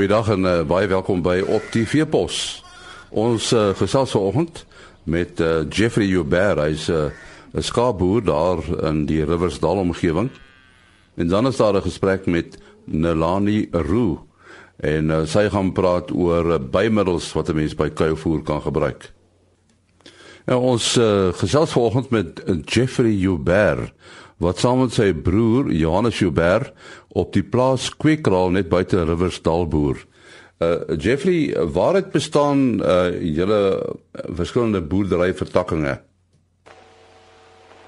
Goeiedag en uh, baie welkom by Op TV Pos. Ons uh, gesels vanoggend met uh, Jeffrey Joubert, hy's 'n uh, skaapboer daar in die Riversdal omgewing. En dan is daar 'n gesprek met Nelani Roo en uh, sy gaan praat oor uh, bymiddels wat 'n mens by kuilvoer kan gebruik. Nou ons uh, gesels vanoggend met uh, Jeffrey Joubert wat saam met sy broer Johannes Joubert op die plaas Kwekraal net buite Riversdal boer. Uh Jeffrey, waar het bestaan uh julle verskillende boerdery vertakkings?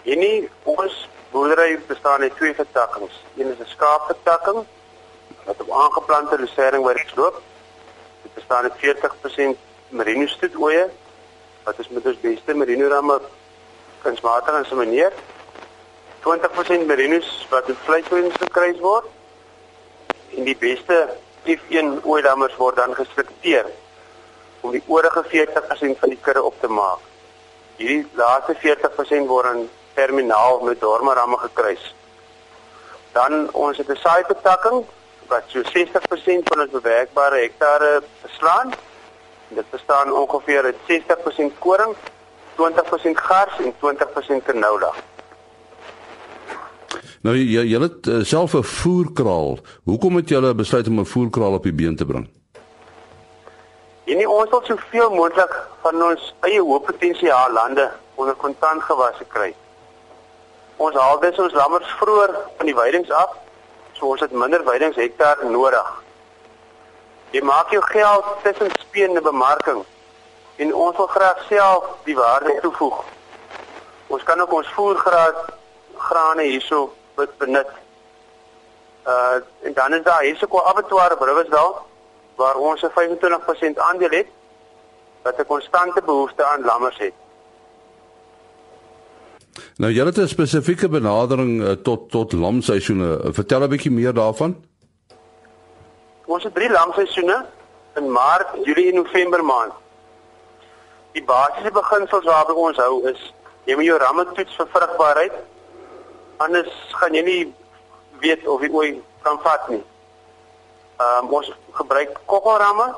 Enie ons boerdery bestaan uit twee vertakkings. Een is 'n skaapvertakking wat op aangeplante losering waar ek loop. Dit bestaan uit 40% merino stoetoeie wat is met ons beste merino ramme kunsmatig insemineer 20% merinos wat in vleisvoeding gekry word. En die beste F1 ooidammers word dan gestruktureer om die oorige 40% van die kudde op te maak. Hierdie laaste 40% word in terminaal met dormeramme gekruis. Dan ons het 'n saaibetakking wat so 60% van ons bewerkbare hektare beslaan. Dit bestaan ongeveer uit 60% koring, 20% gars en 20% canola. Nou jy jy het uh, self 'n voerkraal. Hoekom het jy besluit om 'n voerkraal op die been te bring? En nie ons wil soveel moontlik van ons eie hoë potensiaal lande onder kontant gewasse kry. Ons haal dus ons lammers vroeër van die weidings af, so ons het minder weidings hektaar nodig. Jy maak jou geld tussen speen en bemarking en ons wil graag self die waarde toevoeg. Ons kan ook ons voergraad grane hierso wat benut. Uh en dan is daar hierse kwa abattoir op Riversdal waar ons 'n 25% aandeel het wat 'n konstante behoefte aan lammers het. Nou jy het 'n spesifieke benadering uh, tot tot lamseisoene. Vertel 'n bietjie meer daarvan. Ons het drie lamseisoene in Maart, Julie en November maand. Die basiese beginsels waarby ons hou is jy moet jou ramme toets vir vrugbaarheid anders gaan jy nie weet of jy ooit kan vat nie. Ehm um, ons gebruik kokkelramme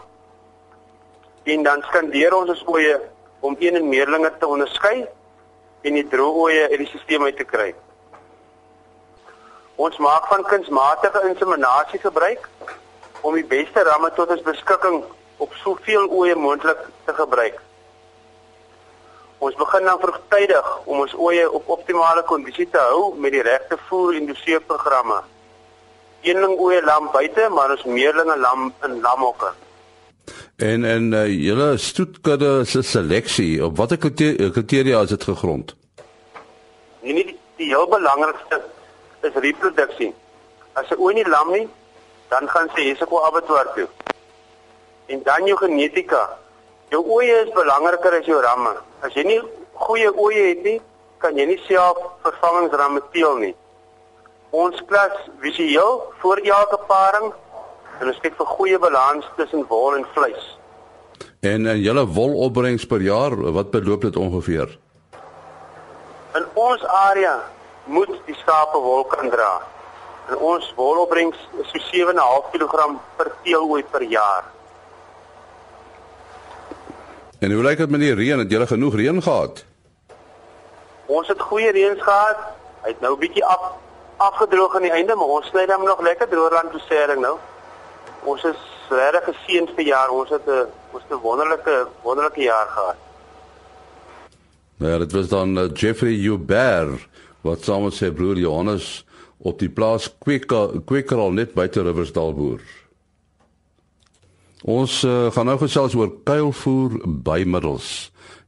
en dan skandeer ons ons oeye om een en meerlinge te onderskei en die droë oeye uit die stelsel uit te kry. Ons maak van kunsmatige inseminasie gebruik om die beste ramme tot ons beskikking op soveel oeye moontlik te gebruik. Ons begin dan vroegtydig om ons oeye op optimale kondisie te hou met die regte voer en doseerprogramme. Eenling oeye lam buite, maar ons meerlinge lam in lamhokke. En en uh, julle stoetkudde se seleksie, op watter kriteria is dit gegrond? Nee, nie die, die heel belangrikste is reproduksie. As 'n ooi nie lam nie, dan gaan sy hierse abattoir toe. En dan jou genetika. Jou oeye is belangriker as jou ramme. As jy nie goeie oeye het nie, kan jy nie self vervangingsramme teel nie. Ons klas visueel voor elke paring en ons kyk vir goeie balans tussen wol en vleis. En en julle wolopbrengs per jaar, wat beloop dit ongeveer? In ons area moet die skape wol kan dra. En ons wolopbrengs is so 7.5 kg per teelooi per jaar. En hoe lyk dit met die reën? Het julle genoeg reën gehad? Ons het goeie reën gehad. Hy het nou 'n bietjie af afgedroog aan die einde, maar ons sny dan nog lekker droogland dosering nou. Ons is regtig geseënd vir jaar. Ons het 'n ons 'n wonderlike wonderlike jaar gehad. Nou ja, dit was dan uh, Jeffrey Joubert wat saam met sy broer Johannes op die plaas Kweker Kweker al net buite Riversdal boer. Ons uh, gaan nou gesels oor kuilvoer bymiddels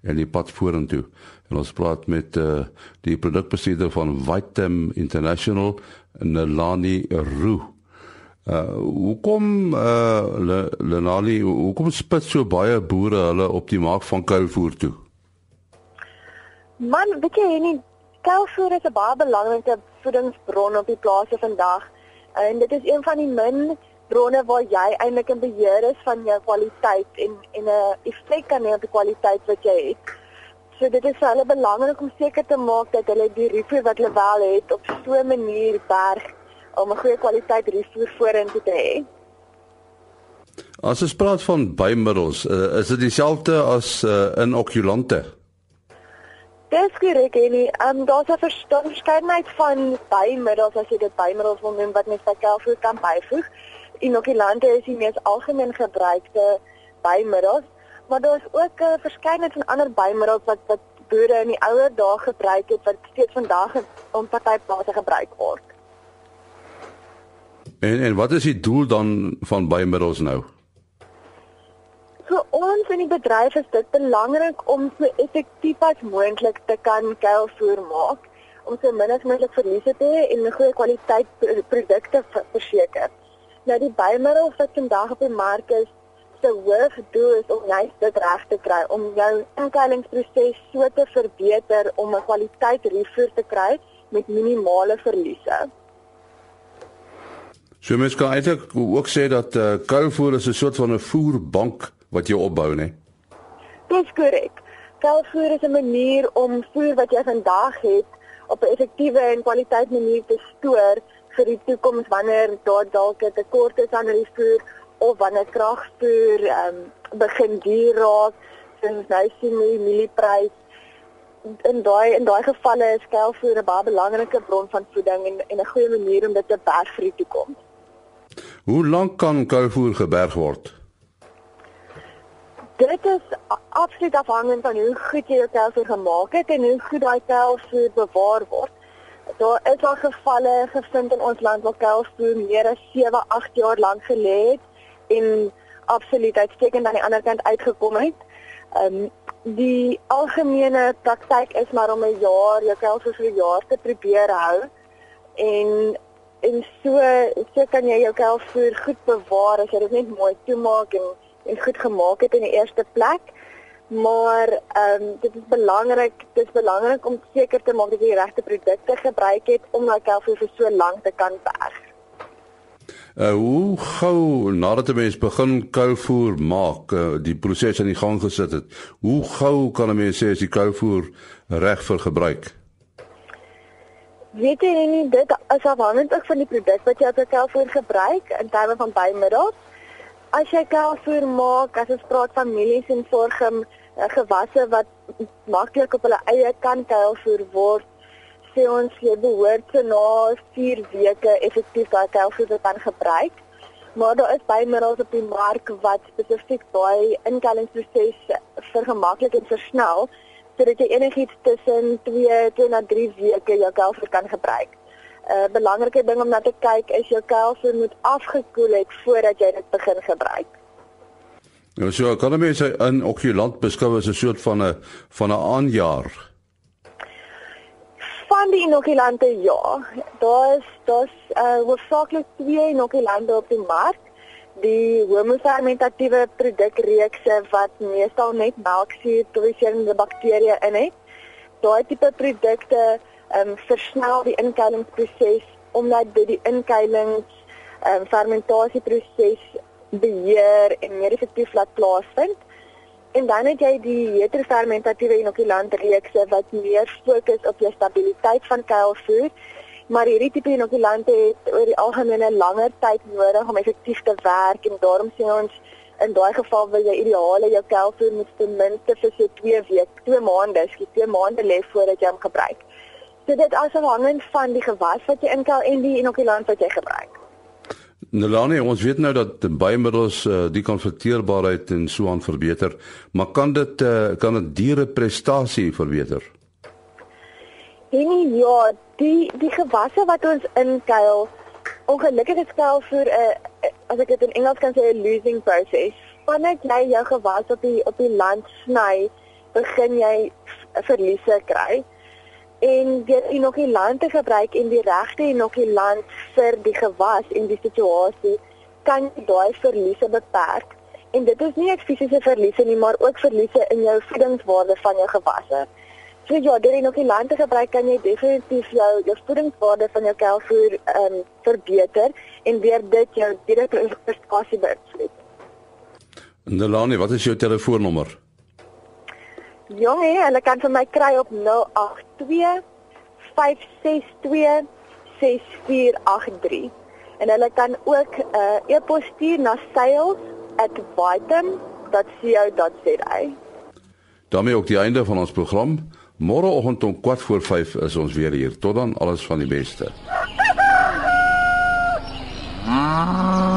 en die pad vorentoe. En ons praat met uh, die produkbestuurder van Vitem International, Nelani Roo. Uh hoekom uh Lenali, hoekom spit so baie boere hulle op die mark van kuilvoer toe? Man, weet jy nie, kuilvoer is 'n baie belangrike voedingsbron op die plase vandag. En dit is een van die min bronne waar jy eintlik in beheer is van jou kwaliteit en en 'n effek kan hê op die kwaliteit wat jy het. So dit is baie belangrik om seker te maak dat hulle die rifoer wat hulle wel het op so 'n manier berg om 'n goeie kwaliteit rifoer vorentoe te hê. As ons praat van bymiddels, uh, is dit dieselfde as uh, inokulante? Dis Annie. Ehm um, daar's 'n verskeidenheid van bymiddels as jy dit bymiddels wil noem wat mens by kelvoer kan byvoeg. Inokulante is die mees algemeen gebruikte bymiddels, maar daar's ook 'n verskeidenheid van ander bymiddels wat wat boere in die ouer dae gebruik het wat steeds vandag op party plase gebruik word. En en wat is die doel dan van bymiddels nou? Vir ons in die bedryf is dit belangrik om so effektief as moontlik te kan kuilvoer maak om so min as moontlik verliese te hê en 'n goeie kwaliteit produkte verseker. Nou die bymiddels wat vandag op die mark is, se hoofdoel is om net dit reg te kry om jou inkuilingsproses so te verbeter om 'n kwaliteit refoer te kry met minimale verliese. So mens kan eintlik ook sê dat uh, kuilvoer is 'n soort van 'n voerbank wat jy opbou, né? Dis korrek. Kuilvoer is 'n manier om voer wat jy vandag het op 'n effektiewe en kwaliteit manier te stoor vir die toekoms wanneer daar dalk 'n tekort is aan die voer of wanneer kragvoer ehm um, begin duur raak, soos nou sien die mielieprys in daai in daai gevalle is kuilvoer 'n baie belangrike bron van voeding en en 'n goeie manier om dit te berg vir die toekoms. Hoe lank kan kuilvoer geberg word? Dit is absoluut afhangend van hoe goed jy jou kuilvoer gemaak het en hoe goed daai kuilvoer bewaar word. Daar is al gevalle gevind in ons land waar kuilvoer meer as 7, 8 jaar lank gelê het en absoluut uitstekend aan die ander kant uitgekom het. Ehm um, die algemene praktyk is maar om 'n jaar, jou kelf vir 'n jaar te probeer hou en en so so kan jy jou kelf voer goed bewaar as jy dit net mooi toemaak en en goed gemaak het in die eerste plek. Maar ehm um, dit is belangrik, dit is belangrik om seker te maak dat jy die regte produkte gebruik het om daai kelf vir so lank te kan berg. Uh hoe gou nadat 'n mens begin kuilvoer maak, uh, die proses aan die gang gesit het, hoe gou kan 'n mens sê as die kuilvoer reg vir gebruik? Weet jy nie dit is afhangend ook van die produk wat jy op jou kuilvoer gebruik in terme van bymiddels. As jy kuilvoer maak, as ons praat van mielies en sorghum, uh, gewasse wat maklik op hulle eie kan kuilvoer word, sê ons jy behoort so na 4 weke effektief daai kelfoeder kan gebruik. Maar daar is bymiddels op die mark wat spesifiek daai inkellingsproses vergemaklik en versnel sodat jy enigiets tussen 2 tot na 3 weke jou kelfoeder kan gebruik. 'n uh, Belangrike ding om na te kyk is jou kelfoeder moet afgekoel het voordat jy dit begin gebruik. Nou so kan mense in okulant beskou as 'n soort van 'n van 'n aanjaar van die inokulante ja, daar is daar's uh hoofsaaklik twee inokulante op die mark. Die homofermentatiewe produkreekse wat meestal net melksuur produserende bakterieë in het. Daai tipe produkte ehm um, versnel die inkuilingsproses omdat dit die inkuilings ehm um, fermentasieproses beheer en meer effektief laat plaasvind. En dan het jy die heterofermentatiewe inokulant reekse wat meer fokus op jou stabiliteit van kuilvoer. Maar hierdie tipe inokulante het oor die algemeen 'n langer tyd nodig om effektief te werk en daarom sien ons in daai geval wil jy ideale jou kuilvoer moet ten minste vir so 2 weke, 2 maande, skiet 2 maande lê voordat jy hom gebruik. So dit is afhangend van die gewas wat jy inkel en die inokulant wat jy gebruik. Nelani, ons weet nou dat bymiddels uh, die konverteerbaarheid en so aan verbeter, maar kan dit uh, kan dit diere prestasie verbeter? En ja, die die gewasse wat ons inkuil, ongelukkig is kuilvoer 'n uh, as ek dit in Engels kan sê 'n losing process. Wanneer jy jou gewas op die op die land sny, begin jy verliese kry en deur inokulant te gebruik en die regte inokulant vir die gewas en die situasie kan daai verliese beperk. En dit is nie net fisiese verliese nie, maar ook verliese in jou voedingswaarde van jou gewasse. So ja, deur inokulant te gebruik kan jy definitief jou jou voedingswaarde van jou kelvoer ehm um, verbeter en deur dit jou direkte prestasie beïnvloed. Nelani, wat is jou telefoonnommer? jong hè, hulle kan vir my kry op 082 562 6483. En hulle kan ook 'n uh, e-pos stuur na sales@vitam.co.za. daarmee ook die einde van ons program. Môreoggend om 4 voor 5 is ons weer hier. Tot dan alles van die beste. Ah.